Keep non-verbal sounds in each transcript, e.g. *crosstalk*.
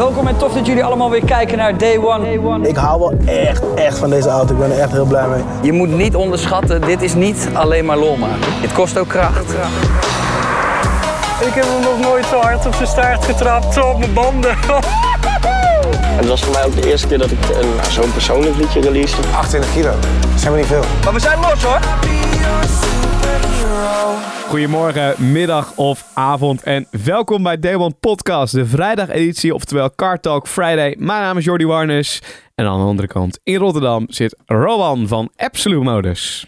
Welkom en tof dat jullie allemaal weer kijken naar Day One. Ik hou wel echt, echt van deze auto. Ik ben er echt heel blij mee. Je moet niet onderschatten, dit is niet alleen maar lol maken. Het kost ook kracht. Ik heb hem nog nooit zo hard op zijn staart getrapt, zo op mijn banden. *laughs* Het was voor mij ook de eerste keer dat ik een- zo'n persoonlijk liedje release. 28 kilo. Dat zijn we niet veel. Maar we zijn los hoor. Goedemorgen, middag of avond en welkom bij Day One Podcast, de vrijdageditie, oftewel Car Talk Friday. Mijn naam is Jordi Warnes en aan de andere kant in Rotterdam zit Rowan van Absolute Modus.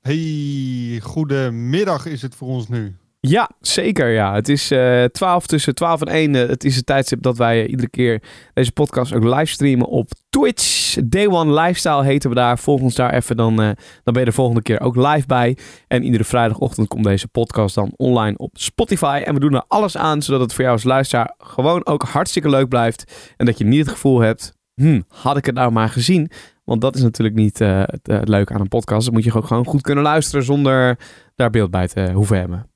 Hey, goedemiddag is het voor ons nu. Ja, zeker ja. Het is eh 12 tussen 12 en 1. eh, het is het tijdstip dat wij eh, iedere keer deze podcast ook livestreamen op Twitch. Day One Lifestyle heten we daar. Volg ons daar even, dan, dan ben je de volgende keer ook live bij. En iedere vrijdagochtend komt deze podcast dan online op Spotify. En we doen er alles aan, zodat het voor jou als luisteraar gewoon ook hartstikke leuk blijft. En dat je niet het gevoel hebt, hm, had ik het nou maar gezien? Want dat is natuurlijk niet het, het leuke aan een podcast. Dan moet je gewoon goed kunnen luisteren zonder daar beeld bij te hoeven hebben.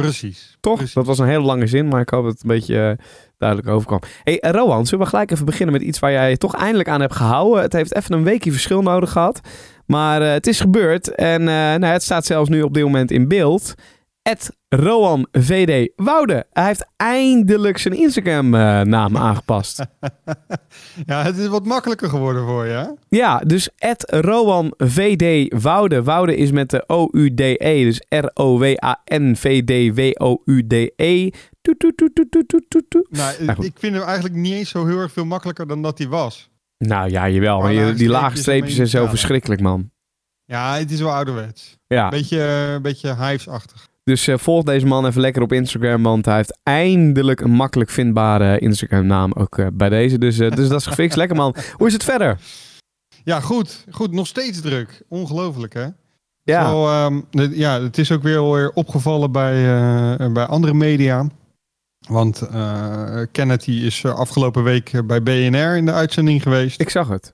Precies. Toch? Precies. Dat was een hele lange zin, maar ik hoop dat het een beetje eh, duidelijk overkwam. hey, eh, Rowan, zullen we gelijk even beginnen met iets waar jij toch eindelijk aan hebt gehouden? Het heeft even een weekje verschil nodig gehad, maar eh, het is gebeurd en nou, het staat zelfs nu op dit moment in beeld. Het Rowan VD Woude. Hij heeft eindelijk zijn Instagram-naam *laughs* aangepast. Ja, het is wat makkelijker geworden voor je. hè? Ja, dus het Rowan VD Woude. Woude is met de O-U-D-E. Dus R-O-W-A-N-V-D-W-O-U-D-E. Toet, toet, toet. Nou, Nou, ik vind hem eigenlijk niet eens zo heel erg veel makkelijker dan dat hij was. Nou ja, jawel. Maar je- die lage streepjes zijn zo verschrikkelijk, man. Ja, het is wel ouderwets. Ja, Beetje, eh, beetje Hives-achtig. Dus eh, volg deze man even lekker op Instagram, want hij heeft eindelijk een makkelijk vindbare Instagram-naam ook eh, bij deze. Dus, eh, dus dat is gefixt. lekker, man. Hoe is het verder? Ja, goed. Goed, nog steeds druk. Ongelooflijk, hè? Ja, Zo, ehm, de- ja, het is ook weer, weer opgevallen bij, eh, bij andere media. Want eh Kennedy is eh, afgelopen week eh, bij BNR in de uitzending geweest. ik zag het.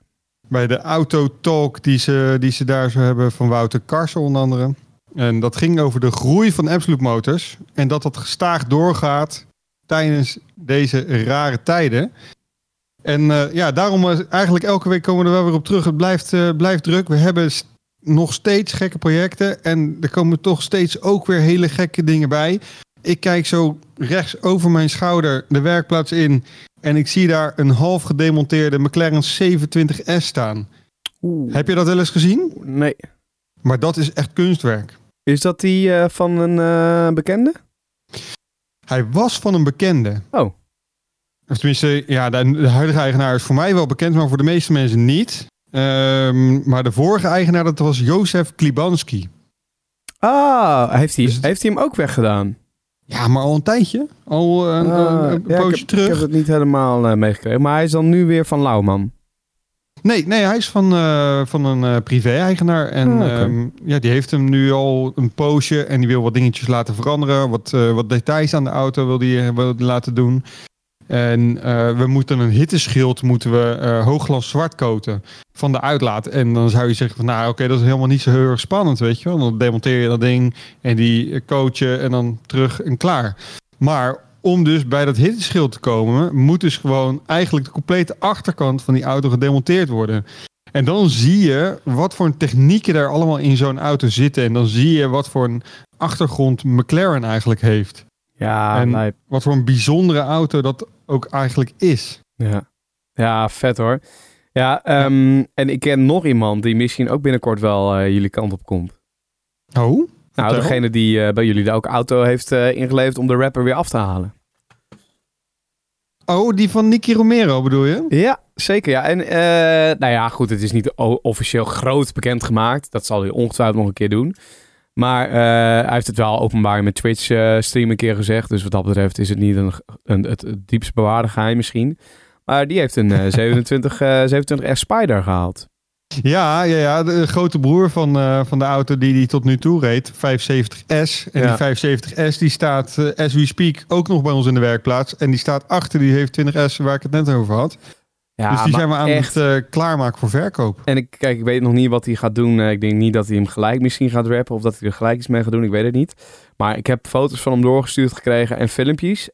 bij de autotalk die ze, die ze daar zo hebben van Wouter Karsen onder andere. En dat ging over de groei van Absolute Motors. En dat dat gestaag doorgaat tijdens deze rare tijden. En eh, ja, daarom eh, eigenlijk elke week komen we er wel weer op terug. Het blijft, eh, blijft druk. We hebben nog steeds gekke projecten. En er komen toch steeds ook weer hele gekke dingen bij. Ik kijk zo rechts over mijn schouder de werkplaats in. En ik zie daar een half gedemonteerde McLaren 27S staan. Oeh. Heb je dat wel eens gezien? Nee. Maar dat is echt kunstwerk. Is dat die eh, van een eh, bekende? Hij was van een bekende. Oh. Of tenminste, ja, de, de huidige eigenaar is voor mij wel bekend, maar voor de meeste mensen niet. Ehm, maar de vorige eigenaar, dat was Jozef Klibanski. Ah, heeft hij, Dus heeft hij hem ook weggedaan? Ja, maar al een tijdje. Al eh, een, Ah, een, een ja, ik poosje heb, terug. Ik heb het niet helemaal meegekregen. Maar hij is dan nu weer van Lauwman. Nee, nee, hij is van, eh, van een eh, privé-eigenaar. En oké. ehm, ja, die heeft hem nu al een poosje. En die wil wat dingetjes laten veranderen. Wat, eh, wat details aan de auto wil die, wil die laten doen. En we moeten een hitteschild moeten we hoogglans zwart coaten van de uitlaat. En dan zou je zeggen van nou oké, dat is helemaal niet zo heel erg spannend, weet je wel. Dan demonteer je dat ding en die coat je en dan terug en klaar. Maar om dus bij dat hitteschild te komen, moet dus gewoon eigenlijk de complete achterkant van die auto gedemonteerd worden. En dan zie je wat voor technieken er allemaal in zo'n auto zitten. En dan zie je wat voor een achtergrond McLaren eigenlijk heeft. Ja, En- lijp. Wat voor een bijzondere auto dat ook eigenlijk is. Ja. ja, vet hoor. Ja, ehm, en ik ken nog iemand die misschien ook binnenkort wel eh, jullie kant op komt. Oh? Nou, Vertel. degene die eh, bij jullie de ook auto heeft eh, ingeleverd om de rapper weer af te halen. Oh, die van Nicky Romero bedoel je? Ja, zeker. Ja. En eh, nou ja, goed, het is niet officieel groot bekendgemaakt. Dat zal hij ongetwijfeld nog een keer doen. Maar eh, hij heeft het wel openbaar met Twitch eh, stream een keer gezegd. Dus wat dat betreft is het niet een, een, het, het diepst bewaarde geheim misschien. Maar die heeft een eh, *laughs* 27, eh 27 S Spider gehaald. Ja, ja, ja, de grote broer van, eh, van de auto die die tot nu toe reed, 570S. En Ja. die 570S die staat, eh, as we speak, ook nog bij ons in de werkplaats. En die staat achter die 27S waar ik het net over had. Ja, dus die zijn we aan echt. het eh, klaarmaken voor verkoop. En ik, kijk, ik weet nog niet wat hij gaat doen. Ik denk niet dat hij hem gelijk misschien gaat rappen of dat hij er gelijk iets mee gaat doen. Ik weet het niet. Maar ik heb foto's van hem doorgestuurd gekregen en filmpjes.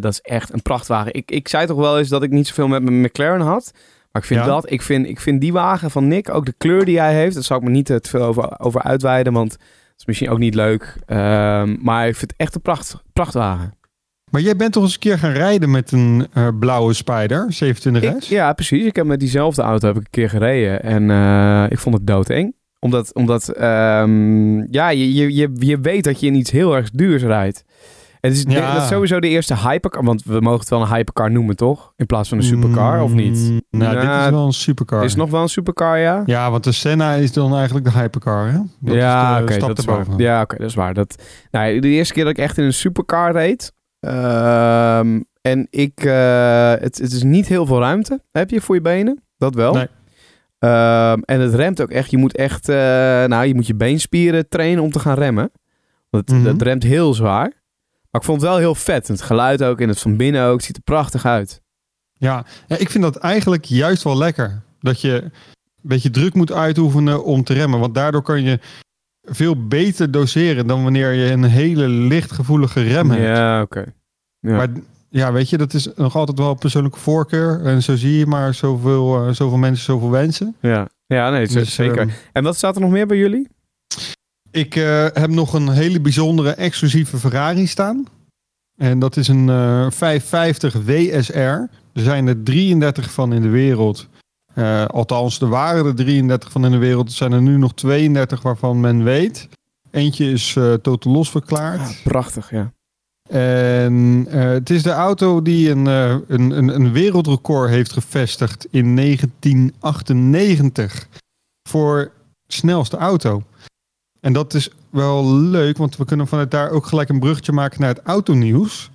Dat is echt een prachtwagen. Ik, ik zei toch wel eens dat ik niet zoveel met mijn McLaren had. Maar ik vind Ja. dat, ik vind, ik vind die wagen van Nick, ook de kleur die hij heeft, daar zal ik me niet te veel over, over uitweiden, want het is misschien ook niet leuk. Ehm, maar ik vind het echt een pracht, prachtwagen. Maar jij bent toch eens een keer gaan rijden met een eh, blauwe Spider, 27S? Ik, ja, precies. Ik heb met diezelfde auto heb ik een keer gereden. En eh, ik vond het doodeng. Omdat, omdat ehm, ja, je, je, je, je weet dat je in iets heel erg duurs rijdt. Het is, Ja. dat is sowieso de eerste hypercar. Want we mogen het wel een hypercar noemen, toch? In plaats van een supercar, of niet? Mm, Nou, dit is wel een supercar. Is nog wel een supercar, ja? Ja, want de Senna is dan eigenlijk de hypercar, hè? Dat ja, oké, stap dat is waar. erboven. Ja, oké, dat is waar. Dat, nou, de eerste keer dat ik echt in een supercar reed. ehm, en ik, eh, het, het is niet heel veel ruimte, heb je voor je benen. Dat wel. Nee. Ehm, en het remt ook echt. Je moet echt, eh, nou, je moet je beenspieren trainen om te gaan remmen. Want het, Mhm. het remt heel zwaar. Maar ik vond het wel heel vet. Het geluid ook en het van binnen ook. Het ziet er prachtig uit. Ja. ja, ik vind dat eigenlijk juist wel lekker. Dat je een beetje druk moet uitoefenen om te remmen. Want daardoor kan je veel beter doseren dan wanneer je een hele lichtgevoelige rem hebt. Ja, oké. Ja. Maar ja, weet je, dat is nog altijd wel persoonlijke voorkeur. En zo zie je maar zoveel, eh, zoveel mensen, zoveel wensen. Ja, ja nee, Dus, zeker. ehm, en wat staat er nog meer bij jullie? Ik eh, heb nog een hele bijzondere exclusieve Ferrari staan. En dat is een eh 550 WSR. Er zijn er 33 van in de wereld. Eh, althans, er waren er 33 van in de wereld. Er zijn er nu nog 32 waarvan men weet. Eentje is eh totaal los verklaard. Prachtig, ja. En het is de auto die een, een, een, een wereldrecord heeft gevestigd in 1998 voor snelste auto. En dat is wel leuk, want we kunnen vanuit daar ook gelijk een bruggetje maken naar het autonieuws.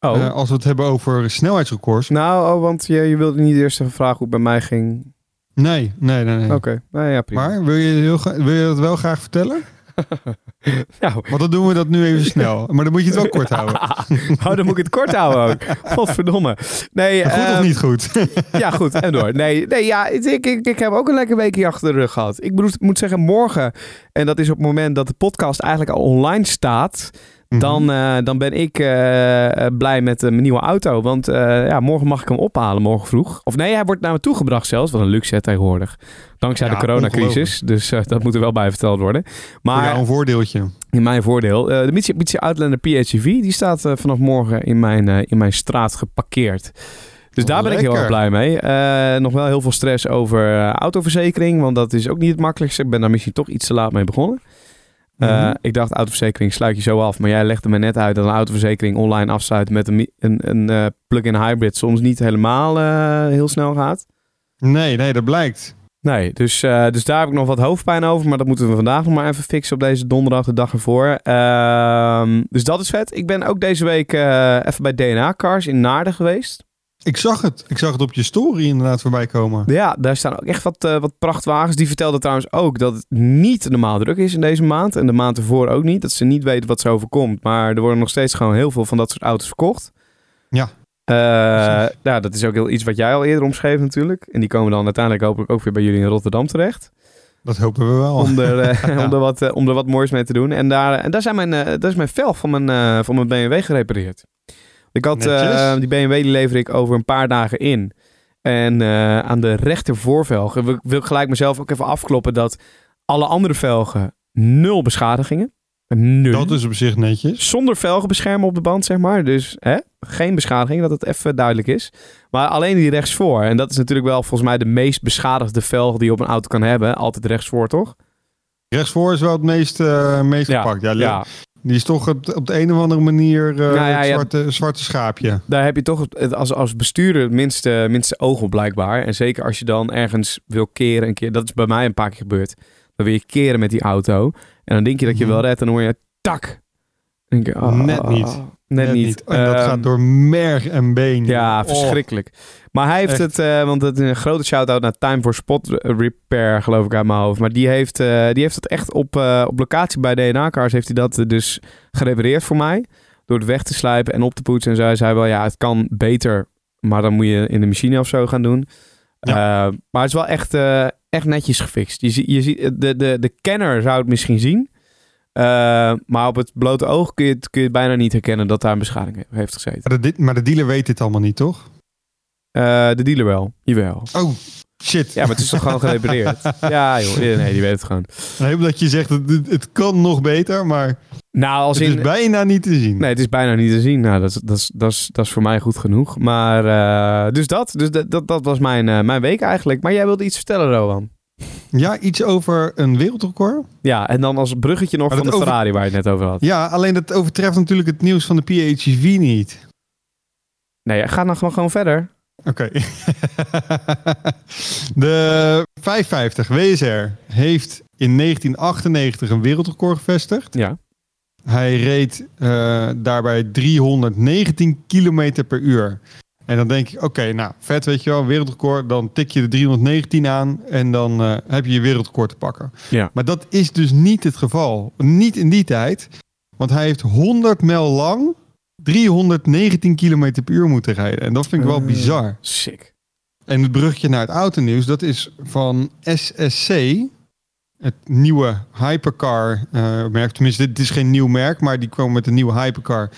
Oh, Eh, als we het hebben over snelheidsrecords. nou, oh, want je, je wilde niet eerst even vragen hoe het bij mij ging. Nee, nee, nee. nee. Oké, nou ja, prima. Maar wil je, heel wil je dat wel graag vertellen? *laughs* Nou, Want dan doen we dat nu even snel. Maar dan moet je het wel kort houden. *laughs* oh, dan moet ik het kort houden ook. Godverdomme. Nee, Goed of ehm, niet goed? *laughs* Ja, goed. En door. Nee, nee ja, ik, ik, ik heb ook een lekker weekje achter de rug gehad. Ik bedoel, moet zeggen, morgen, en dat is op het moment dat de podcast eigenlijk al online staat, Mhm. dan, eh, dan ben ik eh, eh, blij met mijn nieuwe auto. Want ja, morgen mag ik hem ophalen, morgen vroeg. Of nee, hij wordt naar me toegebracht zelfs. Wat een luxe hè, tegenwoordig. Dankzij Ja, de coronacrisis. Dus dat moet er wel bij verteld worden. Voor Maar jou een voordeeltje. in mijn voordeel. de Mitsubishi Outlander PHEV, die staat vanaf morgen in mijn, in mijn straat geparkeerd. Dus daar ben ik heel erg blij mee. Nog wel heel veel stress over autoverzekering, want dat is ook niet het makkelijkste. Ik ben daar misschien toch iets te laat mee begonnen. Eh, Mhm. Ik dacht, autoverzekering sluit je zo af. Maar jij legde me net uit dat een autoverzekering online afsluiten met een, een, een eh, plug-in hybrid soms niet helemaal eh, heel snel gaat. Nee, nee, dat blijkt. Nee, dus, dus daar heb ik nog wat hoofdpijn over. Maar dat moeten we vandaag nog maar even fixen op deze donderdag, de dag ervoor. Ehm, dus dat is vet. Ik ben ook deze week even bij DNA Cars in Naarden geweest. Ik zag het. Ik zag het op je story inderdaad voorbij komen. Ja, daar staan ook echt wat, eh, wat prachtwagens. Die vertelde trouwens ook dat het niet normaal druk is in deze maand. En de maand ervoor ook niet. Dat ze niet weten wat ze overkomt. Maar er worden nog steeds gewoon heel veel van dat soort auto's verkocht. Ja. Precies. ja, dat is ook heel iets wat jij al eerder omschreef natuurlijk. En die komen dan uiteindelijk hopelijk ook weer bij jullie in Rotterdam terecht. Dat hopen we wel. om, er, eh, *laughs* om, er wat, om er wat moois mee te doen. En daar, en daar, zijn mijn, daar is mijn velg van mijn, van mijn BMW gerepareerd. Ik had eh, die BMW die lever ik over een paar dagen in. En eh, aan de rechter voorvelg wil, ik- wil gelijk mezelf ook even afkloppen dat alle andere velgen nul beschadigingen. Nul. Dat is op zich netjes. Zonder velgenbeschermen op de band, zeg maar. Dus hè, geen beschadiging, dat het even duidelijk is. Maar alleen die rechtsvoor. En dat is natuurlijk wel volgens mij de meest beschadigde velg die je op een auto kan hebben. Altijd rechtsvoor, toch? Rechtsvoor is wel het meest, meest Ja, gepakt. Ja, Ja, Die is toch op, op de een of andere manier Nou ja, het ja. zwarte, zwarte schaapje. daar heb je toch het- als, als bestuurder het minste, minste oog op blijkbaar. En zeker als je dan ergens wil keren een keer. Dat is bij mij een paar keer gebeurd. Dan wil je keren met die auto. En dan denk je dat je Mhm. wel redt. En dan hoor je tak. Dan denk je, oh, Net niet. Net, niet. En dat Ehm, gaat door merg en been. Ja, Oh. verschrikkelijk. Maar hij heeft Echt. het, eh, want het is een grote shout-out naar Time for Spot Repair, geloof ik uit mijn hoofd. Maar die heeft, eh, die heeft het echt op, eh, op locatie bij DNA Cars, heeft hij dat dus gerepareerd voor mij. Door het weg te slijpen en op te poetsen. En zij zei wel, ja, het kan beter Maar dan moet je in de machine of zo gaan doen. Ja. Maar het is wel echt, echt netjes gefixt. Je, je ziet, de, de, de kenner zou het misschien zien. Eh, maar op het blote oog kun je, het, kun je het bijna niet herkennen dat daar een beschadiging he- heeft gezeten. Maar de, maar de dealer weet dit allemaal niet, toch? Eh, de dealer wel, jawel. Oh, shit. Ja, maar het is toch gewoon gerepareerd? *laughs* Ja joh, nee, die weet het gewoon. Nee, dat je zegt, het, het- kan nog beter, maar Nou, als het in... is bijna niet te zien. Nee, het is bijna niet te zien. Nou, dat is, dat is, dat is, dat is voor mij goed genoeg. Maar, eh, dus dat. Dus dat, dat, dat was mijn, mijn week eigenlijk. Maar jij wilde iets vertellen, Rowan. Ja, iets over een wereldrecord. Ja, en dan als bruggetje nog Maar van de over- Ferrari waar je het net over had. Ja, alleen dat overtreft natuurlijk het nieuws van de PHEV niet. Nee, ga dan gewoon, gewoon verder. Oké. *laughs* de 550 WSR heeft in 1998 een wereldrecord gevestigd. Ja. Hij reed eh, daarbij 319 kilometer per uur. En dan denk ik, oké, nou, vet weet je wel, wereldrecord. Dan tik je de 319 aan en dan eh, heb je je wereldrecord te pakken. Ja. Maar dat is dus niet het geval. Niet in die tijd. Want hij heeft 100 mijl lang 319 kilometer per uur moeten rijden. En dat vind ik wel Eh. bizar. Sick. En het brugje naar het autonieuws, dat is van SSC. Het nieuwe hypercar eh, merk. Tenminste, dit is geen nieuw merk, maar die kwam met een nieuwe hypercar.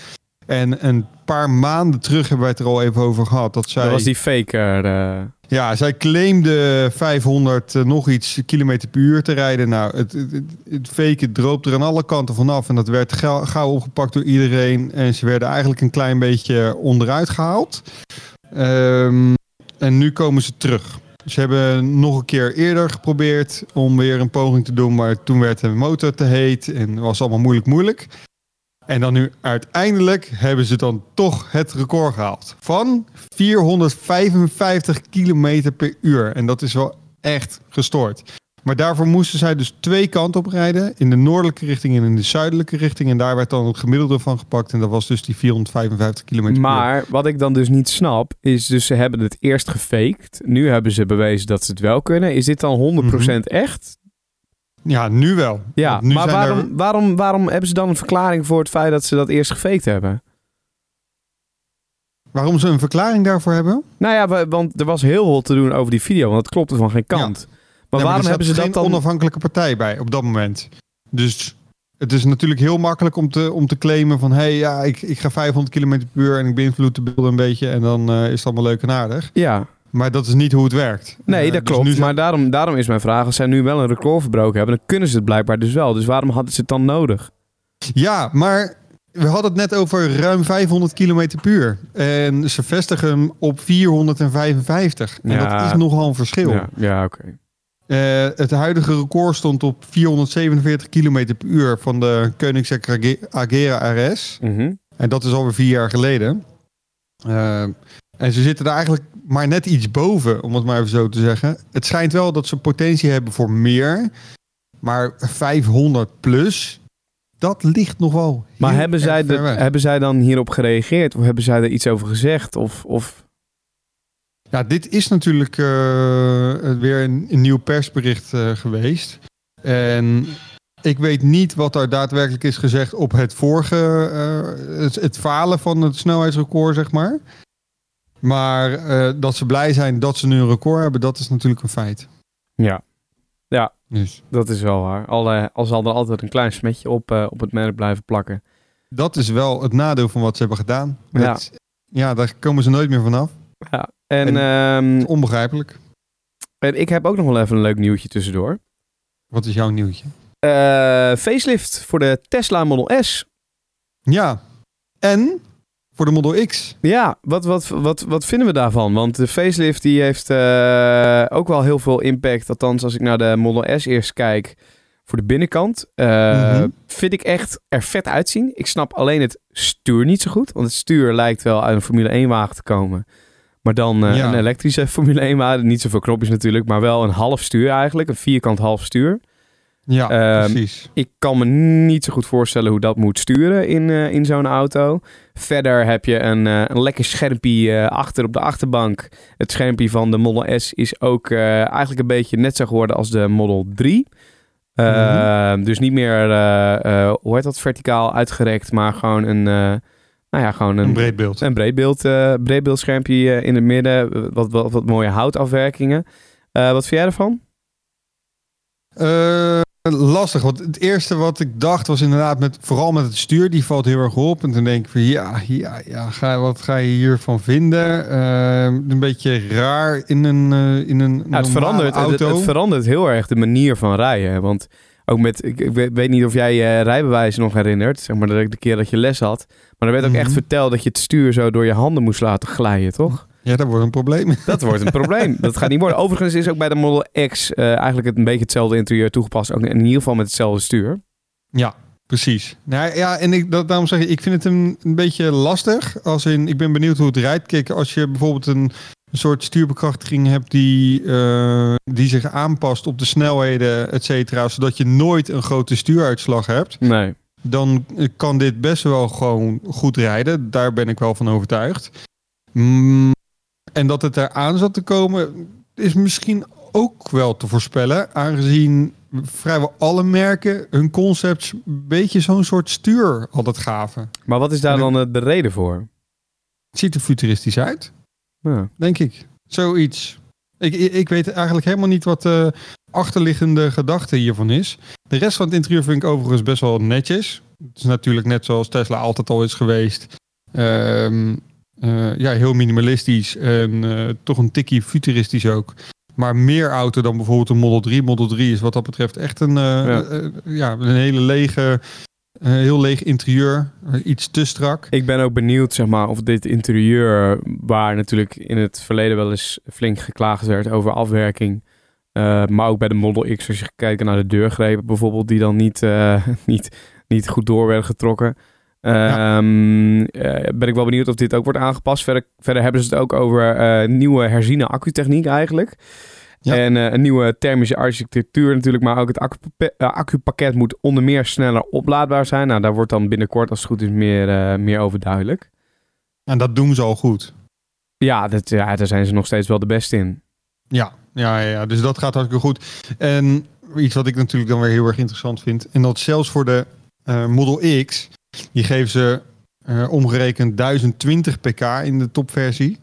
En een paar maanden terug hebben wij het er al even over gehad. Dat zij, Dat was die faker. eh, ja, zij claimde 500 eh, nog iets kilometer per uur te rijden. Nou, het, het, het, droop er aan alle kanten vanaf. En dat werd gauw, gauw opgepakt door iedereen. En ze werden eigenlijk een klein beetje onderuit gehaald. Ehm, en nu komen ze terug. Ze hebben nog een keer eerder geprobeerd om weer een poging te doen. Maar toen werd de motor te heet en was allemaal moeilijk moeilijk. En dan nu uiteindelijk hebben ze dan toch het record gehaald. Van 455 kilometer per uur. En dat is wel echt gestoord. Maar daarvoor moesten zij dus twee kanten op rijden. In de noordelijke richting en in de zuidelijke richting. En daar werd dan het gemiddelde van gepakt. En dat was dus die 455 kilometer per uur. Maar wat ik dan dus niet snap, is dus ze hebben het eerst gefaked. Nu hebben ze bewezen dat ze het wel kunnen. Is dit dan 100% echt? Ja, nu wel. Ja, nu maar waarom, er- waarom, waarom hebben ze dan een verklaring voor het feit dat ze dat eerst gefaked hebben? waarom ze een verklaring daarvoor hebben? Nou ja, wa- want er was heel veel te doen over die video, want het klopte van geen kant. Maar Ja, waarom hebben ze dat dan... onafhankelijke partij bij op dat moment. Dus het is natuurlijk heel makkelijk om te, om te claimen van... hé, hey, ja, ik, ik ga 500 km per uur en ik beïnvloed de beelden een beetje... en dan eh, is het allemaal leuk en aardig. Ja, Maar dat is niet hoe het werkt. nee, Eh, dat dus klopt. zijn- Maar daarom, daarom is mijn vraag, als zij nu wel een record verbroken hebben, dan kunnen ze het blijkbaar dus wel. Dus waarom hadden ze het dan nodig? Ja, maar we hadden het net over ruim 500 km per uur. En ze vestigen hem op 455. En Ja. dat is nogal een verschil. Ja, ja oké. Eh, het huidige record stond op 447 km per uur van de Koenigsegg Age- Agera RS. Mhm. En dat is alweer vier jaar geleden. Eh, en ze zitten er eigenlijk maar net iets boven, om het maar even zo te zeggen. Het schijnt wel dat ze potentie hebben voor meer. Maar 500 plus, dat ligt nog wel Maar hebben zij, de, hebben zij dan hierop gereageerd? Of hebben zij er iets over gezegd? Of, of... Ja, dit is natuurlijk eh, weer een, een nieuw persbericht eh, geweest. En ik weet niet wat daar daadwerkelijk is gezegd op het vorige, eh, het, het falen van het snelheidsrecord, zeg maar. Maar eh, dat ze blij zijn dat ze nu een record hebben, dat is natuurlijk een feit. Ja, Dus dat is wel waar. Al, eh, al zal er altijd een klein smetje op, eh, op het merk blijven plakken. dat is wel het nadeel van wat ze hebben gedaan. Ja. Ja, daar komen ze nooit meer vanaf. En, En- ehm, Onbegrijpelijk. en ik heb ook nog wel even een leuk nieuwtje tussendoor. Wat is jouw nieuwtje? Facelift voor de Tesla Model S. Ja, en voor de Model X. Ja, wat, wat, wat, wat vinden we daarvan? Want de facelift die heeft eh, ook wel heel veel impact. Althans, als ik naar de Model S eerst kijk voor de binnenkant. eh, Mhm. Vind ik echt er vet uitzien. Ik snap alleen het stuur niet zo goed. Want het stuur lijkt wel uit een Formule 1 wagen te komen. Maar dan eh, Ja. een elektrische *laughs* Formule 1 wagen. Niet zoveel knopjes natuurlijk, maar wel een half stuur eigenlijk. Een vierkant half stuur. Ja, Ehm, precies. Ik kan me niet zo goed voorstellen hoe dat moet sturen in, eh, in zo'n auto. Verder heb je een, eh, een lekker schermpje eh, achter op de achterbank. Het schermpje van de Model S is ook eigenlijk een beetje net zo geworden als de Model 3. Eh, Dus niet meer, hoe heet dat, verticaal uitgerekt, maar gewoon een, Nou ja, gewoon Een een, breed beeld. een breedbeeld, eh breedbeeldschermpje in het midden. Wat, wat, wat mooie houtafwerkingen. Wat vind jij ervan? Eh, lastig, want het eerste wat ik dacht was inderdaad met, vooral met het stuur, die valt heel erg op. En toen denk ik van ja, ja, ja ga, wat ga je hiervan vinden? Eh, een beetje raar in een, eh, in een Ja, het, normale verandert, het, auto. het verandert heel erg de manier van rijden. Want ook met, ik, ik weet niet of jij je rijbewijs nog herinnert. Zeg maar de, de keer dat je les had. Maar er werd ook Mhm. echt verteld dat je het stuur zo door je handen moest laten glijden, toch? Ja, dat wordt een probleem. *laughs* Dat wordt een probleem. Dat gaat niet worden. Overigens is ook bij de Model X eh, eigenlijk het een beetje hetzelfde interieur toegepast. Ook in ieder geval met hetzelfde stuur. Ja, precies. Nou ja, en ik, dat, daarom zeg ik, ik vind het een, een beetje lastig. Als in, ik ben benieuwd hoe het rijdt. Kijk, als je bijvoorbeeld een, een soort stuurbekrachtiging hebt die, eh, die zich aanpast op de snelheden, et cetera, zodat je nooit een grote stuuruitslag hebt, Nee. dan eh, kan dit best wel gewoon goed rijden. Daar ben ik wel van overtuigd. Mm, en dat het eraan zat te komen, is misschien ook wel te voorspellen, aangezien vrijwel alle merken hun concepts een beetje zo'n soort stuur altijd gaven. Maar wat is daar dan eh, de reden voor? Het ziet er futuristisch uit, Ja. denk ik. Zoiets. Ik, ik, weet eigenlijk helemaal niet wat de achterliggende gedachte hiervan is. De rest van het interieur vind ik overigens best wel netjes. Het is natuurlijk net zoals Tesla altijd al is geweest. Ehm, eh, ja, heel minimalistisch en eh, toch een tikkie futuristisch ook. Maar meer auto dan bijvoorbeeld een Model 3. Model 3 is wat dat betreft echt een, Ja. eh, ja, een hele lege, eh, heel leeg interieur. Eh, iets te strak. Ik ben ook benieuwd zeg maar, of dit interieur, waar natuurlijk in het verleden wel eens flink geklaagd werd over afwerking. eh, maar ook bij de Model X, als je kijkt naar de deurgrepen bijvoorbeeld, die dan niet, *laughs* niet, niet goed door werden getrokken. Ehm, eh, ben ik wel benieuwd of dit ook wordt aangepast. Verder, verder hebben ze het ook over nieuwe herziene accutechniek eigenlijk. Ja. En eh, een nieuwe thermische architectuur natuurlijk, maar ook het accupa- eh, accupakket moet onder meer sneller oplaadbaar zijn. Nou, daar wordt dan binnenkort als het goed is meer, eh, meer over duidelijk. En dat doen ze al goed. Ja, dat, ja, daar zijn ze nog steeds wel de beste in. Ja, ja, ja, dus dat gaat hartstikke goed. En iets wat ik natuurlijk dan weer heel erg interessant vind. En dat zelfs voor de Model X, die geven ze omgerekend 1020 pk in de topversie.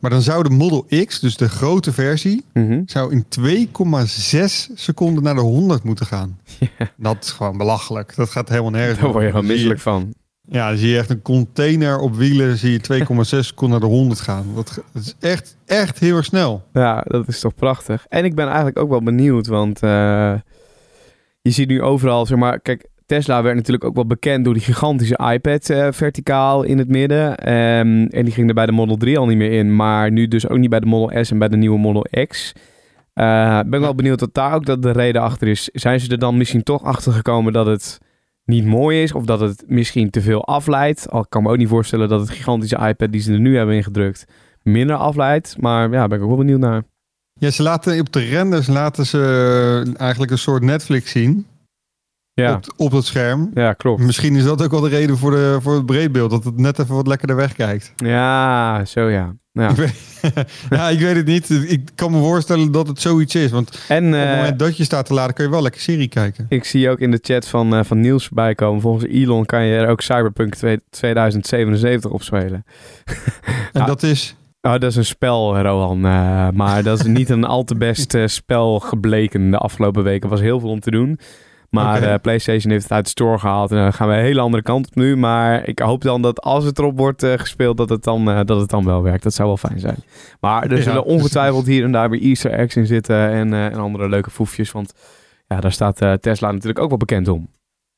Maar dan zou de Model X, dus de grote versie, Mhm. zou in 2,6 seconden naar de 100 moeten gaan. *laughs* Ja. Dat is gewoon belachelijk. Dat gaat helemaal nergens. Daar word je gewoon misselijk van. Ja, dan zie je echt een container op wielen, zie je 2,6 *laughs* seconden naar de 100 gaan. Dat, dat is echt, echt heel erg snel. Ja, dat is toch prachtig. En ik ben eigenlijk ook wel benieuwd, want eh, je ziet nu overal, zeg maar, kijk, Tesla werd natuurlijk ook wel bekend door die gigantische iPad eh, verticaal in het midden. Ehm, en die ging er bij de Model 3 al niet meer in, maar nu dus ook niet bij de Model S en bij de nieuwe Model X. Eh, ben wel benieuwd wat daar ook dat de reden achter is. Zijn ze er dan misschien toch achter gekomen dat het niet mooi is of dat het misschien te veel afleidt? Al kan me ook niet voorstellen dat het gigantische iPad die ze er nu hebben ingedrukt minder afleidt. Maar ja, ben ik ook wel benieuwd naar. Ja, ze laten op de renders laten ze eigenlijk een soort Netflix zien Ja, op, op het scherm. ja klopt. Misschien is dat ook wel de reden voor, de, voor het breedbeeld, dat het net even wat lekkerder wegkijkt. Ja, zo ja. ja. Ik weet, *laughs* ja, ik weet het niet. Ik kan me voorstellen dat het zoiets is. Want En op het eh, moment dat je staat te laden, kun je wel lekker serie kijken. ik zie ook in de chat van, eh, van Niels voorbij komen. Volgens Elon kan je er ook Cyberpunk 2 2077 op spelen. *laughs* En Ja. dat is... Oh, dat is een spel, Rohan. eh, maar dat is niet een al te best spel gebleken de afgelopen weken. Er was heel veel om te doen. Maar eh, PlayStation heeft het uit de store gehaald. En dan gaan we een hele andere kant op nu. Maar ik hoop dan dat als het erop wordt eh, gespeeld, dat het, dan, eh, dat het dan wel werkt. Dat zou wel fijn zijn. Maar er Ja, zullen ongetwijfeld hier en daar weer Easter eggs in zitten. En, eh, en andere leuke foefjes. Want ja, daar staat eh, Tesla natuurlijk ook wel bekend om.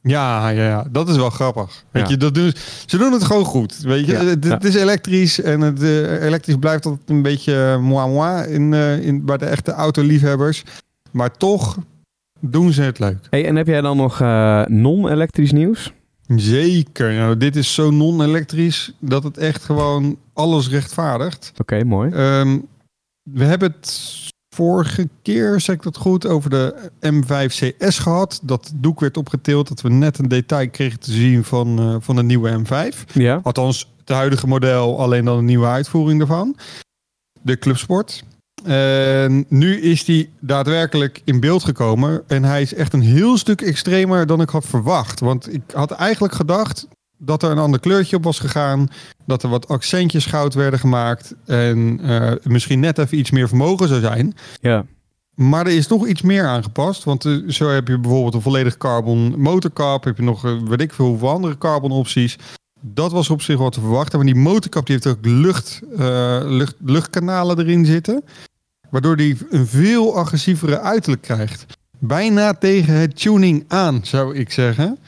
Ja, ja, ja, dat is wel grappig. Weet Ja. je, dat doen, ze doen het gewoon goed. Weet je, Ja, het, het is elektrisch en het eh, elektrisch blijft altijd een beetje moi moi in, eh, in, bij de echte autoliefhebbers. Maar toch doen ze het leuk. Hey, en heb jij dan nog eh, non-elektrisch nieuws? Zeker. Nou, dit is zo non-elektrisch dat het echt gewoon alles rechtvaardigt. Oké, mooi. Ehm, we hebben het vorige keer, zeg ik dat goed, over de M5 CS gehad. Dat doek werd opgetild, dat we net een detail kregen te zien van, eh, van de nieuwe M5. Ja. Althans, het huidige model, alleen dan een nieuwe uitvoering daarvan. De Clubsport. En nu is die daadwerkelijk in beeld gekomen. En hij is echt een heel stuk extremer dan ik had verwacht. Want ik had eigenlijk gedacht, dat er een ander kleurtje op was gegaan. Dat er wat accentjes goud werden gemaakt. En eh, misschien net even iets meer vermogen zou zijn. Ja. Maar er is toch iets meer aangepast. Want eh, zo heb je bijvoorbeeld een volledig carbon motorkap. Heb je nog, eh, weet ik veel, hoeveel andere carbon opties. Dat was op zich wat te verwachten. Maar die motorkap die heeft ook lucht, lucht, luchtkanalen erin zitten. Waardoor die een veel agressievere uiterlijk krijgt. Bijna tegen het tuning aan, zou ik zeggen.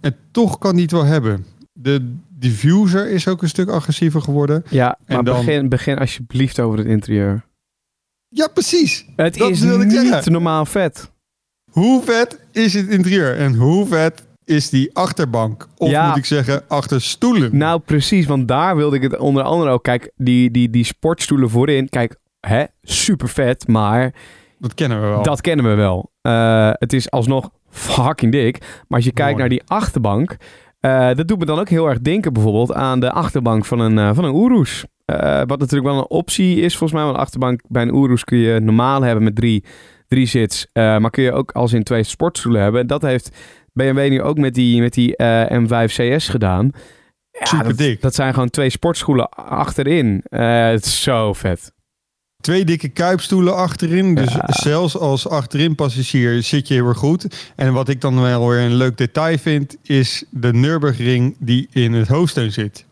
En toch kan die het wel hebben. De diffuser is ook een stuk agressiever geworden. Ja, En maar dan- begin, begin alsjeblieft over het interieur. Ja, precies. Het Dat is wilde ik niet zeggen. normaal vet. Hoe vet is het interieur? En hoe vet is die achterbank? Of Ja. moet ik zeggen, achterstoelen? Nou, precies, want daar wilde ik het onder andere ook. Kijk, die, die, die sportstoelen voorin. Kijk, hè, super vet, maar dat kennen we wel. dat kennen we wel. Eh, het is alsnog fucking dik. Maar als je kijkt Mooi. naar die achterbank. eh, dat doet me dan ook heel erg denken bijvoorbeeld aan de achterbank van een, eh, van een Urus. Wat natuurlijk wel een optie is volgens mij. Want een achterbank bij een Urus kun je normaal hebben met drie, drie zits. Maar kun je ook als in twee sportstoelen hebben. En dat heeft BMW nu ook met die, met die eh, M5 CS gedaan. Ja, Super dat, dik. Dat zijn gewoon twee sportschoenen achterin. Het is zo vet. Twee dikke kuipstoelen achterin. Dus Ja. zelfs als achterin passagier zit je heel erg goed. En wat ik dan wel weer een leuk detail vind... is de Nürburgring die in het hoofdsteun zit.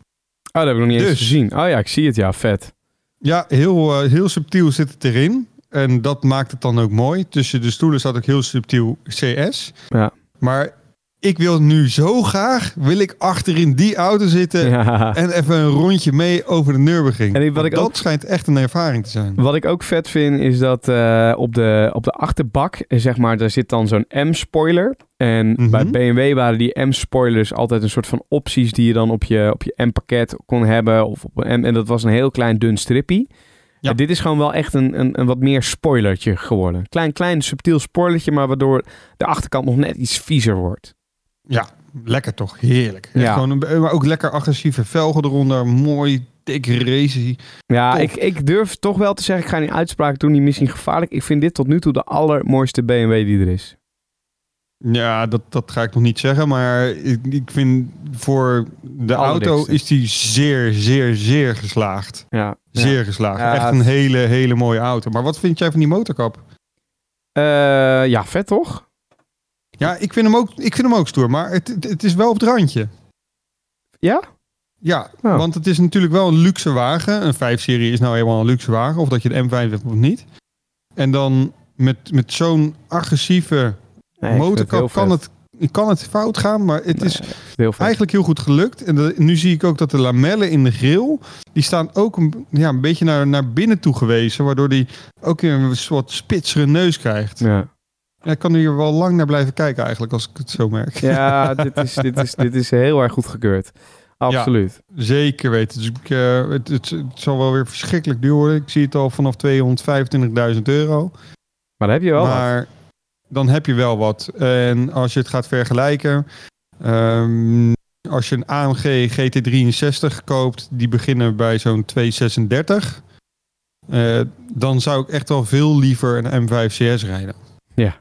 Oh, dat heb ik nog niet eens Dus. gezien. Oh ja, ik zie het. Ja, vet. Ja, heel, eh, heel subtiel zit het erin. En dat maakt het dan ook mooi. Tussen de stoelen staat ook heel subtiel CS. Ja. Maar ik wil nu zo graag... wil ik achterin die auto zitten... Ja. En even een rondje mee over de Nürburgring. En ik- wat ik dat ook- schijnt echt een ervaring te zijn. Wat ik ook vet vind is dat eh, op, de, op de achterbak, eh, zeg maar, daar zit dan zo'n M-spoiler. En Mhm. bij BMW waren die M-spoilers altijd een soort van opties die je dan op je, op je M-pakket kon hebben. Of op een M, en dat was een heel klein dun strippie. Ja. En dit is gewoon wel echt een, een, een wat meer spoilertje geworden. Klein, klein subtiel spoilertje, maar waardoor de achterkant nog net iets viezer wordt. Ja, lekker toch. Heerlijk. Ja. Gewoon een, maar ook lekker agressieve velgen eronder. Mooi, dik racy. Ja, ik, ik durf toch wel te zeggen, ik ga die uitspraak doen, die misschien gevaarlijk. Ik vind dit tot nu toe de allermooiste BMW die er is. Ja, dat, dat ga ik nog niet zeggen. Maar ik, ik vind voor de auto is die zeer, zeer, zeer geslaagd. Ja. Zeer geslaagd. Ja, Echt een hele, hele mooie auto. Maar wat vind jij van die motorkap? Eh, ja, vet toch? Ja, ik vind hem ook, ik vind hem ook stoer. Maar het, het, is wel op het randje. Ja? Ja, Oh. want het is natuurlijk wel een luxe wagen. Een 5-serie is nou helemaal een luxe wagen. Of dat je de M5 hebt of niet. En dan met, met zo'n agressieve Nee, het motorkap kan vet. het, kan het fout gaan. Maar het is Nee, heel eigenlijk heel goed gelukt. En de- nu zie ik ook dat de lamellen in de grill... die staan ook een, ja, een beetje naar, naar binnen toe gewezen. Waardoor die ook weer een soort spitsere neus krijgt. Ja, Ja, ik kan er hier wel lang naar blijven kijken eigenlijk. Als ik het zo merk. ja *laughs* dit, is, dit, is, dit is heel erg goed gekeurd. Absoluut. Zeker weten. Dus ik, eh, het, het, het zal wel weer verschrikkelijk duur worden. Ik zie het al vanaf 225.000 euro. Maar daar heb je wel wat. maar dan heb je wel wat. En als je het gaat vergelijken. ehm, als je een AMG GT63 koopt, die beginnen bij zo'n 236. eh, dan zou ik echt wel veel liever een M5 CS rijden. Ja.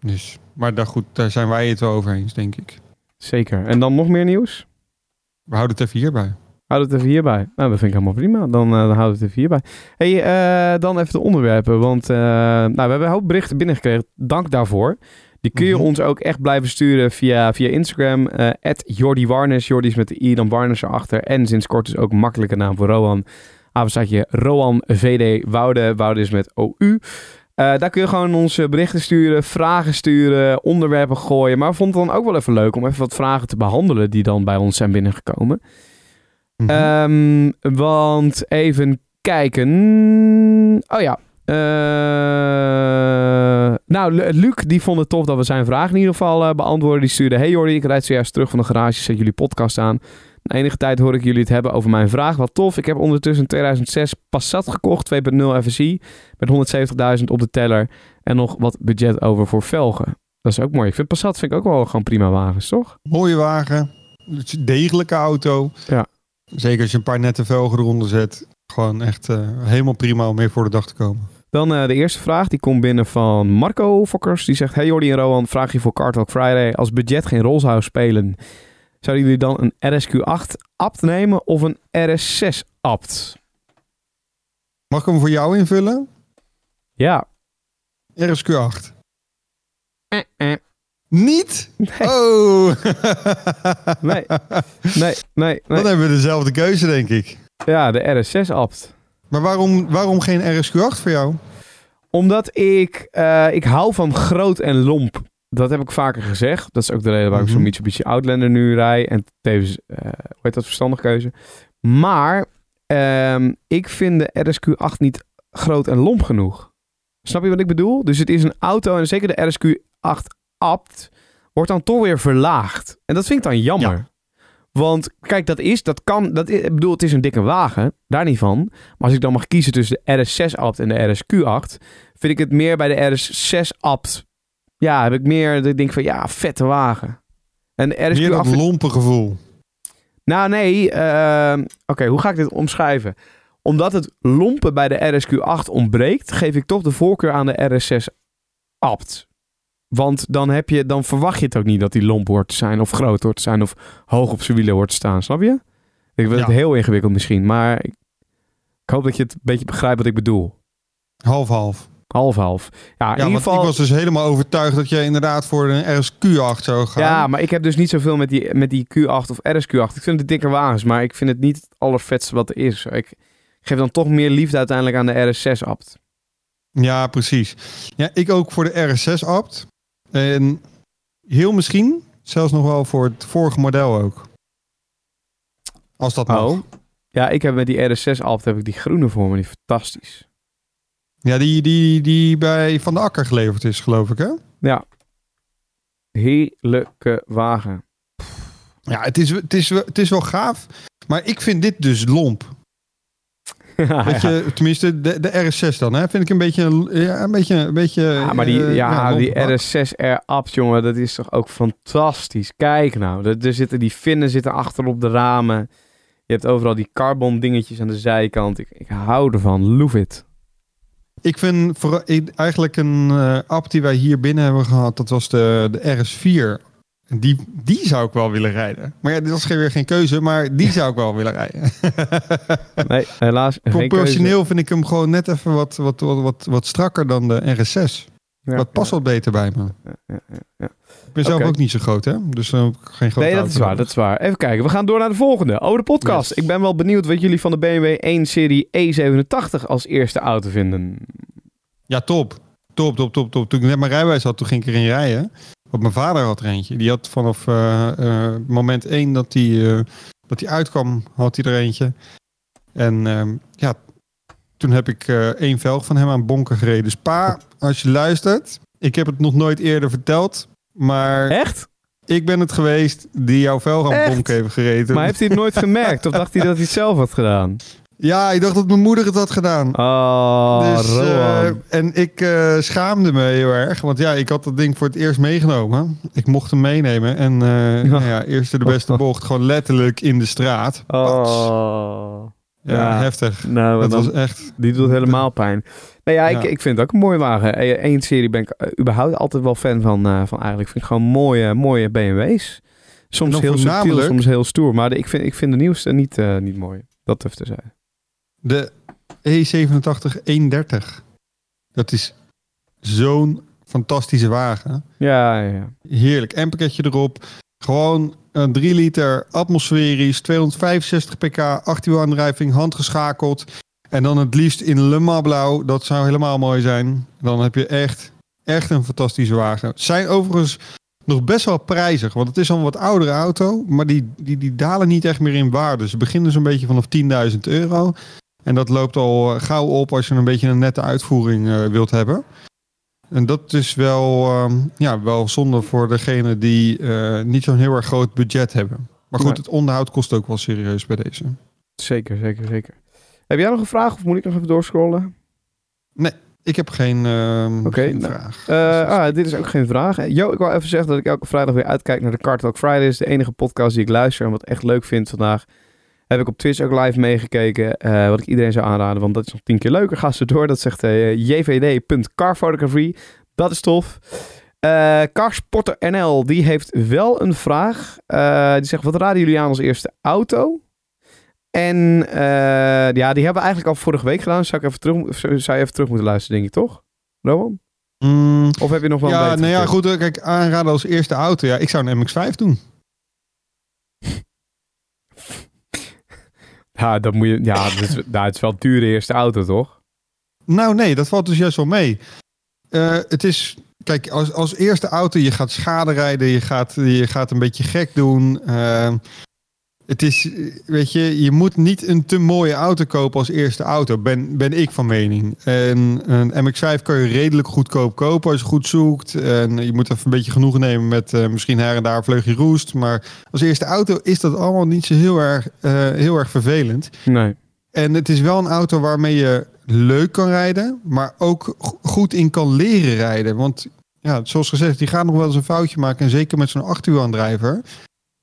Dus, maar daar, goed, daar zijn wij het wel over eens, denk ik. Zeker. En dan nog meer nieuws? We houden het even hierbij. Houd het even hierbij. Nou, dat vind ik helemaal prima. Dan, eh, dan houden we het even hierbij. hey, eh, dan even de onderwerpen. Want eh, nou, we hebben een hoop berichten binnengekregen. Dank daarvoor. Die kun je Mhm. ons ook echt blijven sturen via, via Instagram. eh Jordi Warnes. Jordi is met de i, dan Warnes erachter. En sinds kort is ook een makkelijke naam voor Roan. Avondstaatje Roan VD Woude. Woude is met OU. Eh, daar kun je gewoon ons berichten sturen, vragen sturen, onderwerpen gooien. Maar we vonden het dan ook wel even leuk om even wat vragen te behandelen die dan bij ons zijn binnengekomen. Mhm. Ehm, want even kijken. Oh ja. Eh, nou, Lu- Luc die vond het tof dat we zijn vraag in ieder geval eh, beantwoorden. Die stuurde: Hey Jordi, ik rijd zojuist terug van de garage. Zet jullie podcast aan. Na enige tijd hoor ik jullie het hebben over mijn vraag. Wat tof. Ik heb ondertussen een 2006 Passat gekocht. 2.0 FSI. Met 170.000 op de teller. En nog wat budget over voor velgen. Dat is ook mooi. Ik vind Passat vind ik ook wel gewoon prima wagens, toch? Mooie wagen. Degelijke auto. Ja. Zeker als je een paar nette velgen eronder zet. Gewoon echt eh, helemaal prima om mee voor de dag te komen. Dan eh, de eerste vraag, die komt binnen van Marco Fokkers. Die zegt, hey Jordi en Rowan, vraag je voor Car Talk Friday. Als budget geen rol zou spelen, Zouden jullie dan een RSQ8 apt nemen of een RS6 apt? Mag ik hem voor jou invullen? Ja. RSQ8. Eh, eh. Niet? Nee. Oh. *laughs* Nee. Nee, nee, Dan nee. hebben we dezelfde keuze, denk ik. Ja, de RS6 apt. Maar waarom, waarom geen RSQ8 voor jou? Omdat ik, eh, ik hou van groot en lomp. Dat heb ik vaker gezegd. Dat is ook de reden waarom ik zo'n Mhm. Mitsubishi Outlander nu rij. En tevens, eh hoe heet dat, verstandige keuze. Maar ehm, ik vind de RSQ8 niet groot en lomp genoeg. Snap je wat ik bedoel? Dus het is een auto en zeker de RSQ8 apt wordt dan toch weer verlaagd. En dat vind ik dan jammer. Want kijk, dat is, dat kan, dat is, ik bedoel, het is een dikke wagen, daar niet van. Maar als ik dan mag kiezen tussen de RS6 apt en de RSQ8, vind ik het meer bij de RS6 apt. Ja, heb ik meer, dat ik denk van ja, vette wagen. En RSQ8 Meer dat lompe gevoel. nou, nee. ehm, Oké, hoe ga ik dit omschrijven? Omdat het lompen bij de RSQ8 ontbreekt, geef ik toch de voorkeur aan de RS6 apt. Want dan, heb je, dan verwacht je het ook niet dat die lomp hoort te zijn, of groot hoort te zijn, of hoog op zijn wielen hoort te staan. Snap je? Ik vind het heel ingewikkeld misschien, maar ik, ik hoop dat je het een beetje begrijpt wat ik bedoel. Half-half. Half-half. Ja, in Ja, ieder geval. ik was dus helemaal overtuigd dat je inderdaad voor een RSQ8 zou gaan. Ja, maar ik heb dus niet zoveel met die, met die Q8 of RSQ8. Ik vind het dikke wagens, maar ik vind het niet het allervetste wat er is. Ik geef dan toch meer liefde uiteindelijk aan de RS6 apt. Ja, precies. Ja, ik ook voor de RS6-apt. En heel misschien zelfs nog wel voor het vorige model ook. Als dat. Oh. Ja, ik heb met die RS6 apt heb ik die groene voor me, die is fantastisch. Ja, die, die, die bij Van de Akker geleverd is, geloof ik, hè? Ja. Heerlijke wagen. Ja, het is, het, is, het is wel gaaf. Maar ik vind dit dus lomp. *laughs* Weet je, tenminste, de, de RS6 dan, hè? Vind ik een beetje, een- ja, een beetje, een beetje. Ja, maar die, eh, ja, die bak. RS6R apt, jongen, dat is toch ook fantastisch. Kijk nou, er, er zitten die vinnen zitten achter op de ramen. Je hebt overal die carbon dingetjes aan de zijkant. Ik, ik hou ervan, love it. Ik vind ik- eigenlijk een eh, app die wij hier binnen hebben gehad, dat was de, de RS4. Die, die zou ik wel willen rijden. Maar ja, dit was weer geen keuze, maar die zou ik wel willen rijden. *laughs* Nee, helaas. Proportioneel vind ik hem gewoon net even wat, wat, wat, wat, wat strakker dan de RS6. Ja, dat past ja, wat beter bij me. ja, ben zelf ook niet zo groot, hè? Dus dan heb ik geen grote Nee, dat is waar, dat is waar. Even kijken, we gaan door naar de volgende. Oh, de podcast. Yes. Ik ben wel benieuwd wat jullie van de BMW 1 serie E87 als eerste auto vinden. Ja, top. Top, top, top, top. Toen ik net mijn rijbewijs had, toen ging ik erin rijden. Want mijn vader had er eentje. Die had vanaf eh, eh, moment één dat hij eh, dat hij uitkwam, had hij er eentje. En ehm, ja, toen heb ik eh, één velg van hem aan bonken gereden. Dus pa, als je luistert, ik heb het nog nooit eerder verteld. Maar Echt? ik ben het geweest die jouw velg aan Echt? bonken heeft gereden. Maar heeft hij het nooit *laughs* gemerkt? Of dacht hij dat hij het zelf had gedaan? Ja, ik dacht dat mijn moeder het had gedaan. Oh, Dus, eh, en ik eh, schaamde me heel erg. Want ja, ik had dat ding voor het eerst meegenomen. Ik mocht hem meenemen. En eh nou ja, eerste de beste *laughs* bocht. Gewoon letterlijk in de straat. Oh. Ja. heftig. Nou, Dat dan, was echt... die doet helemaal pijn. Nou ja, ik, ik vind het ook een mooie wagen. Eén serie ben ik eh, überhaupt altijd wel fan van, eh, van eigenlijk. Ik vind gewoon mooie, mooie BMW's. Soms dan heel subtiel, soms heel stoer. Maar de- ik, vind, ik vind de nieuwste niet, eh, niet mooi. Dat even te zeggen. De E87 130. Dat is zo'n fantastische wagen. Ja, ja, ja. Heerlijk. En pakketje erop. Gewoon een 3 liter atmosferisch, 265 pk, 18 wiel aandrijving, handgeschakeld. En dan het liefst in Le blauw. Dat zou helemaal mooi zijn. Dan heb je echt, echt een fantastische wagen. Zijn overigens nog best wel prijzig. Want het is al een wat oudere auto. Maar die, die, die dalen niet echt meer in waarde. Ze beginnen zo'n beetje vanaf 10.000 euro. En dat loopt al gauw op als je een beetje een nette uitvoering eh, wilt hebben. En dat is wel, ehm, ja, wel zonde voor degene die eh, niet zo'n heel erg groot budget hebben. Maar goed, Nee. het onderhoud kost ook wel serieus bij deze. Zeker, zeker, zeker. Heb jij nog een vraag of moet ik nog even doorscrollen? Ik heb geen, ehm, geen nou, vraag. Eh, ah, dit is ook geen vraag. Eh, Jo, ik wil even zeggen dat ik elke vrijdag weer uitkijk naar de Car Talk Fridays. De enige podcast die ik luister en wat echt leuk vind vandaag. Heb ik op Twitch ook live meegekeken. eh, wat ik iedereen zou aanraden, want dat is nog tien keer leuker. Ga ze door. Dat zegt eh, jvd.carphotography. Dat is tof. Eh Carsporter NL, die heeft wel een vraag. Die zegt, wat raden jullie aan als eerste auto? En ja, die hebben we eigenlijk al vorige week gedaan. Zou, ik even terug, zou je even terug moeten luisteren, denk ik, toch? Rowan? Mm, Of heb je nog wel een ja, nou ja, goed. Kijk, aanraden als eerste auto. Ja, ik zou een MX-5 doen. *laughs* Ja, dat moet je, ja het, is, *laughs* nou, het is wel dure eerste auto, toch? Nou, nee, dat valt dus juist wel mee. Eh, het is, kijk, als, als eerste auto, je gaat schade rijden, je gaat, je gaat een beetje gek doen. Eh, het is, weet je, je moet niet een te mooie auto kopen als eerste auto, ben, ben ik van mening. En een MX-5 kan je redelijk goedkoop kopen als je goed zoekt. En je moet even een beetje genoegen nemen met eh, misschien her en daar een vleugje roest. Maar als eerste auto is dat allemaal niet zo heel erg, eh, heel erg vervelend. Nee. En het is wel een auto waarmee je leuk kan rijden, maar ook go- goed in kan leren rijden. Want ja, zoals gezegd, die gaat nog wel eens een foutje maken. En zeker met zo'n achterwielaandrijver.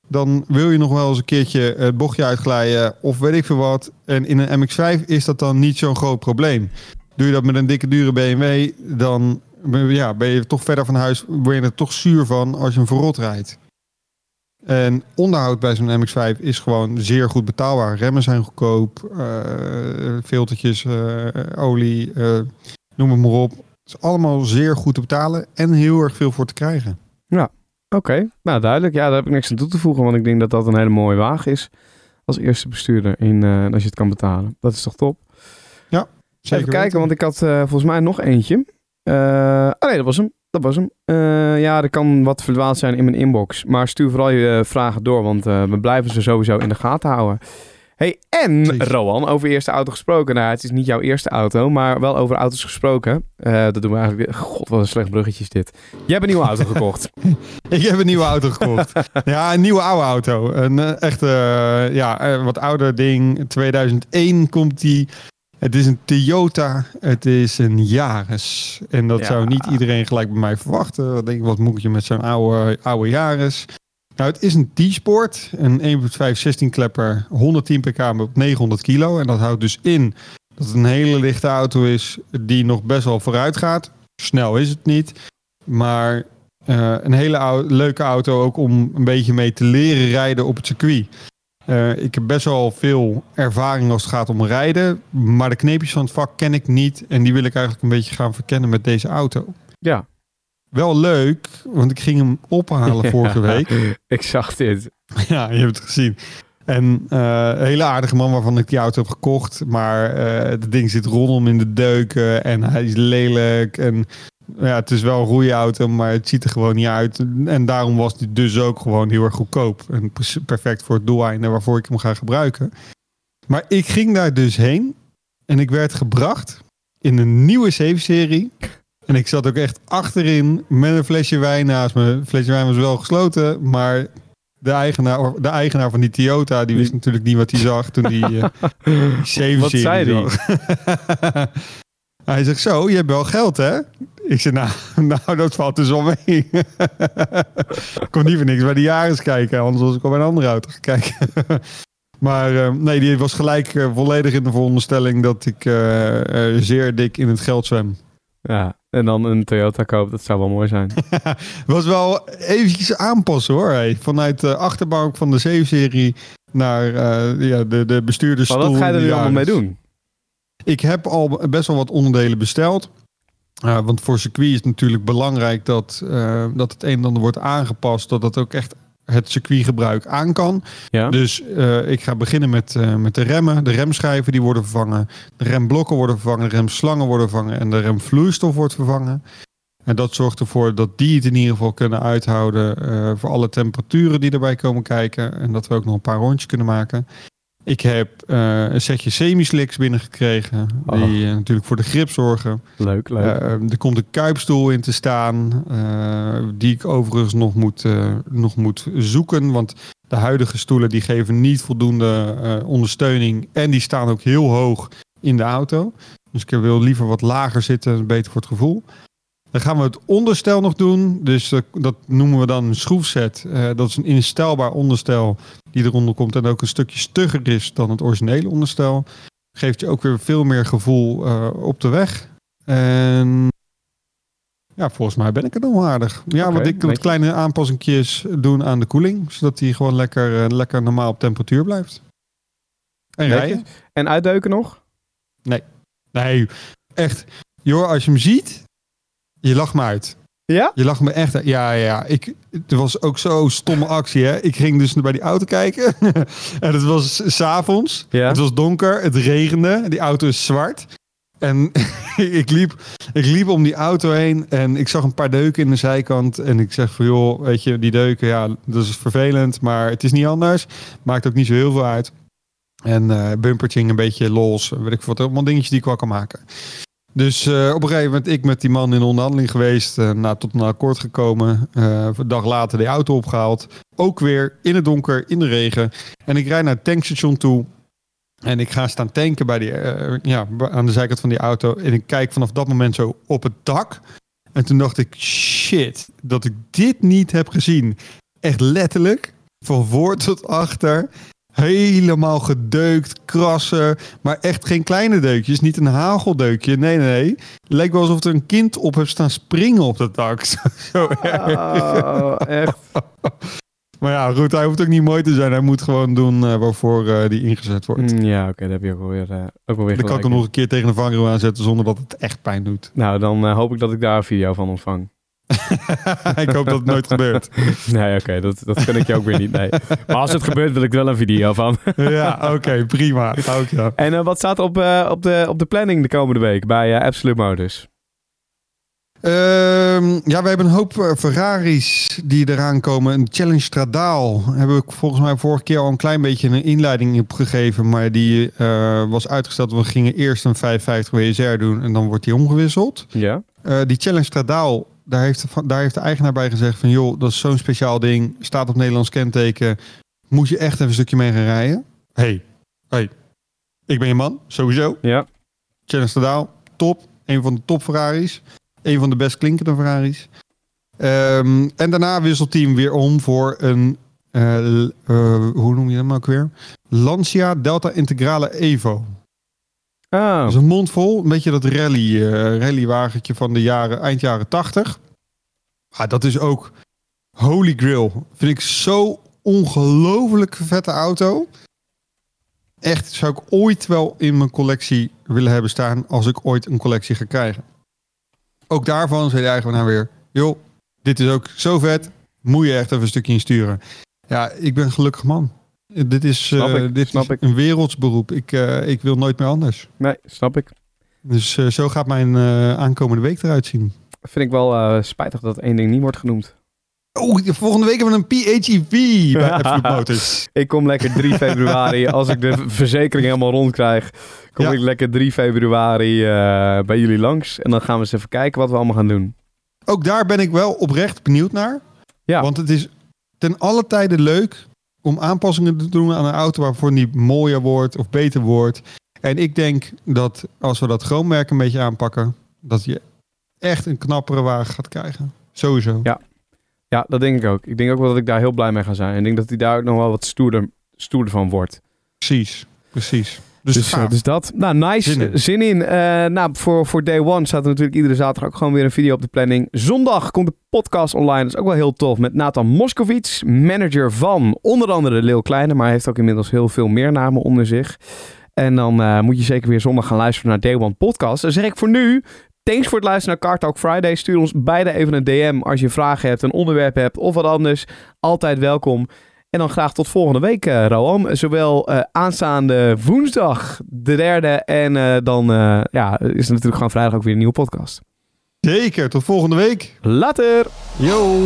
Dan wil je nog wel eens een keertje het bochtje uitglijden of weet ik veel wat. En in een MX-5 is dat dan niet zo'n groot probleem. Doe je dat met een dikke dure BMW, dan ja, ben je toch verder van huis. Word je er toch zuur van als je een verrot rijdt. En onderhoud bij zo'n MX-5 is gewoon zeer goed betaalbaar. Remmen zijn goedkoop, eh filtertjes, eh, olie, eh, noem het maar op. Het is allemaal zeer goed te betalen en heel erg veel voor te krijgen. Oké, nou duidelijk. Ja, daar heb ik niks aan toe te voegen, want ik denk dat dat een hele mooie wagen is. Als eerste bestuurder, in, eh, als je het kan betalen. Dat is toch top? Zeker Even kijken, want ik had eh, volgens mij nog eentje. Oh nee, dat was hem. Dat was hem. Ja, er kan wat verdwaald zijn in mijn inbox. Maar stuur vooral je vragen door, want we blijven ze sowieso in de gaten houden. Hey, en Precies. Rowan, over eerste auto gesproken. Nou, het is niet jouw eerste auto, maar wel over auto's gesproken. Eh, dat doen we eigenlijk weer. God, wat een slecht bruggetje is dit. Jij hebt een nieuwe auto gekocht. *laughs* Ik heb een nieuwe auto gekocht. *laughs* ja, een nieuwe oude auto. Een eh, echt eh, ja, wat ouder ding. 2001 komt die. Het is een Toyota. Het is een Yaris. En dat Ja. zou niet iedereen gelijk bij mij verwachten. Wat denk ik, wat moet je met zo'n oude, oude Yaris? Nou, het is een T-Sport. Een 1.5 16 klepper. 110 pk op 900 kilo. En dat houdt dus in dat het een hele lichte auto is die nog best wel vooruit gaat. Snel is het niet. Maar eh, een hele leuke auto ook om een beetje mee te leren rijden op het circuit. Eh, ik heb best wel veel ervaring als het gaat om rijden. Maar de kneepjes van het vak ken ik niet. En die wil ik eigenlijk een beetje gaan verkennen met deze auto. ja. Wel leuk, want ik ging hem ophalen *laughs* vorige week. Ik zag dit. Ja, je hebt het gezien. En eh, een hele aardige man waarvan ik die auto heb gekocht. Maar eh het ding zit rondom in de deuken en hij is lelijk. En ja, het is wel een roeiauto, maar het ziet er gewoon niet uit. En daarom was die dus ook gewoon heel erg goedkoop. En perfect voor het doeleinde waarvoor ik hem ga gebruiken. Maar ik ging daar dus heen en ik werd gebracht in een nieuwe 7-serie. En ik zat ook echt achterin met een flesje wijn naast me. Het flesje wijn was wel gesloten, maar de eigenaar, de eigenaar van die Toyota, die wist natuurlijk niet wat hij zag toen die *laughs* uh, 7 Wat zei hij? *laughs* hij zegt zo, je hebt wel geld hè? Ik zei nou, *laughs* nou dat valt dus wel mee. ik kon niet voor niks bij de jaren kijken, anders was ik al bij een andere auto gaan kijken. maar eh, nee, die was gelijk eh, volledig in de veronderstelling dat ik eh, eh, zeer dik in het geld zwem. Ja, en dan een Toyota koop, dat zou wel mooi zijn. *laughs* was wel eventjes aanpassen hoor. Hey. Vanuit de achterbank van de 7-serie naar eh, ja, de, de bestuurdersstoel. Maar wat ga je er nu allemaal mee doen? Ik heb al best wel wat onderdelen besteld. Uh, want voor circuit is het natuurlijk belangrijk dat, uh, dat het een en ander wordt aangepast. Dat dat ook echt het circuitgebruik aan kan. Ja. Dus uh, ik ga beginnen met, uh, met de remmen. De remschijven die worden vervangen. De remblokken worden vervangen. De remslangen worden vervangen. En de remvloeistof wordt vervangen. En dat zorgt ervoor dat die het in ieder geval kunnen uithouden uh, voor alle temperaturen die erbij komen kijken. En dat we ook nog een paar rondjes kunnen maken. Ik heb uh, een setje semi-slicks binnengekregen. Oh. Die uh, natuurlijk voor de grip zorgen. Leuk, leuk. Uh, er komt een kuipstoel in te staan. eh, die ik overigens nog moet, eh, nog moet zoeken. Want de huidige stoelen die geven niet voldoende eh, ondersteuning. En die staan ook heel hoog in de auto. Dus ik wil liever wat lager zitten. Beter voor het gevoel. Dan gaan we het onderstel nog doen. Dus uh, dat noemen we dan een schroefset. Uh, dat is een instelbaar onderstel die eronder komt en ook een stukje stugger is dan het originele onderstel. Geeft je ook weer veel meer gevoel uh, op de weg. En ja, volgens mij ben ik er nog aardig. Ja, Oké, want ik je. kleine aanpassingjes doen aan de koeling. Zodat die gewoon lekker, eh, lekker normaal op temperatuur blijft. En rijden. En uitdeuken nog? Nee, echt. Joh, als je hem ziet, je lacht me uit. Ja? Je lacht me echt uit. Ja, ja. Ik, het was ook zo'n stomme actie, hè. Ik ging dus bij die auto kijken. *laughs* en het was s- s'avonds. Ja. Het was donker, het regende. Die auto is zwart. En *laughs* ik, liep, ik liep om die auto heen en ik zag een paar deuken in de zijkant. En ik zeg van, joh, weet je, die deuken, ja, dat is vervelend. Maar het is niet anders. Maakt ook niet zo heel veel uit. En eh bumpertje ging een beetje los. Weet ik wat, allemaal dingetjes die ik wel kan maken. Dus eh, op een gegeven moment ik met die man in onderhandeling geweest. nou, tot een akkoord gekomen. eh, een dag later die auto opgehaald. Ook weer in het donker, in de regen. En ik rijd naar het tankstation toe. En ik ga staan tanken bij die, ja, aan de zijkant van die auto. En ik kijk vanaf dat moment zo op het dak. En toen dacht ik, shit, dat ik dit niet heb gezien. Echt letterlijk, van voor tot achter. Helemaal gedeukt, krassen. Maar echt geen kleine deukjes, niet een hageldeukje. Nee, nee, nee. Leek wel alsof er een kind op heeft staan springen op dat dak. *laughs* Zo, erg. Oh, echt. *laughs* Maar ja, goed, hij hoeft ook niet mooi te zijn. Hij moet gewoon doen eh, waarvoor eh, die ingezet wordt. Mm, Ja, oké, dat heb je ook wel weer, eh, ook wel weer Dan kan ik hem nog een keer tegen de vangrail aanzetten zonder dat het echt pijn doet. Nou, dan hoop ik dat ik daar een video van ontvang. *laughs* ik hoop dat het nooit gebeurt. Nee, oké, dat, dat vind ik je ook weer niet. Nee. Maar als het gebeurt, wil ik er wel een video van. *laughs* Ja, oké, prima. Hou ik ja. En eh, wat staat er op, eh, op, de, op de planning de komende week bij eh, Absolute Motors? Ehm, ja, we hebben een hoop Ferraris die eraan komen. Een Challenge Stradaal hebben we volgens mij vorige keer al een klein beetje een inleiding op gegeven. Maar die eh, was uitgesteld. We gingen eerst een 550 WSR doen en dan wordt die omgewisseld. Ja? Eh, die Challenge Stradaal, daar heeft, de, daar heeft de eigenaar bij gezegd van... joh, dat is zo'n speciaal ding, staat op Nederlands kenteken. Moet je echt even een stukje mee gaan rijden? hey, hey, ik ben je man, sowieso. Ja. Challenge Stradaal, top. Een van de top Ferraris. Een van de best klinkende Ferraris. Ehm, en daarna wisselt hem weer om voor een... eh, eh, hoe noem je hem ook weer? Lancia Delta Integrale Evo. Oh, Dat is een mond vol. Een beetje dat rally, eh rallywagentje van de jaren, eind jaren 80. Ah, dat is ook Holy Grail. Vind ik zo ongelooflijk vette auto. Echt, zou ik ooit wel in mijn collectie willen hebben staan als ik ooit een collectie ga krijgen. Ook daarvan zei de eigenaar weer, joh, dit is ook zo vet, moet je echt even een stukje insturen. Ja, ik ben gelukkig man. Dit is, Snap eh, ik, dit snap is ik. een wereldsberoep. Ik, eh, ik wil nooit meer anders. nee, snap ik. Dus eh, zo gaat mijn aankomende week eruit zien. Vind ik wel spijtig dat één ding niet wordt genoemd. Oh, de volgende week hebben we een PHEV bij *laughs* Absolute Motors. Ik kom lekker 3 *laughs* februari, als ik de verzekering helemaal rond krijg, kom Ja. ik lekker 3 februari bij jullie langs. En dan gaan we eens even kijken wat we allemaal gaan doen. Ook daar ben ik wel oprecht benieuwd naar. Ja. Want het is ten alle tijde leuk om aanpassingen te doen aan een auto waarvoor die mooier wordt of beter wordt. En ik denk dat als we dat chroomwerk een beetje aanpakken, dat je echt een knappere wagen gaat krijgen. Sowieso. Ja. Ja, dat denk ik ook. Ik denk ook wel dat ik daar heel blij mee ga zijn. En ik denk dat hij daar ook nog wel wat stoerder, stoerder van wordt. Precies. Precies. Dus, Dus, gaaf. eh, dus dat. Nou, nice. Zin Zin in. Eh, nou, voor, voor day one staat er natuurlijk iedere zaterdag ook gewoon weer een video op de planning. Zondag komt de podcast online. Dat is ook wel heel tof. Met Nathan Moskowitz, manager van onder andere Leeuw Kleine. Maar hij heeft ook inmiddels heel veel meer namen onder zich. En dan eh, moet je zeker weer zondag gaan luisteren naar Day One Podcast. Dan zeg ik voor nu, thanks voor het luisteren naar Car Talk Friday. Stuur ons beide even een DM als je vragen hebt, een onderwerp hebt of wat anders. Altijd welkom. En dan graag tot volgende week, eh, Roan. Zowel eh, aanstaande woensdag de derde en eh, dan ja, is er natuurlijk gewoon vrijdag ook weer een nieuwe podcast. Zeker, tot volgende week. Later. Yo.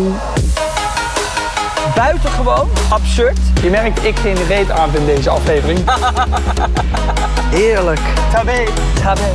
Buitengewoon, absurd. Je merkt ik geen reet aan vind deze aflevering. *laughs* Eerlijk. Tabé. Tabé.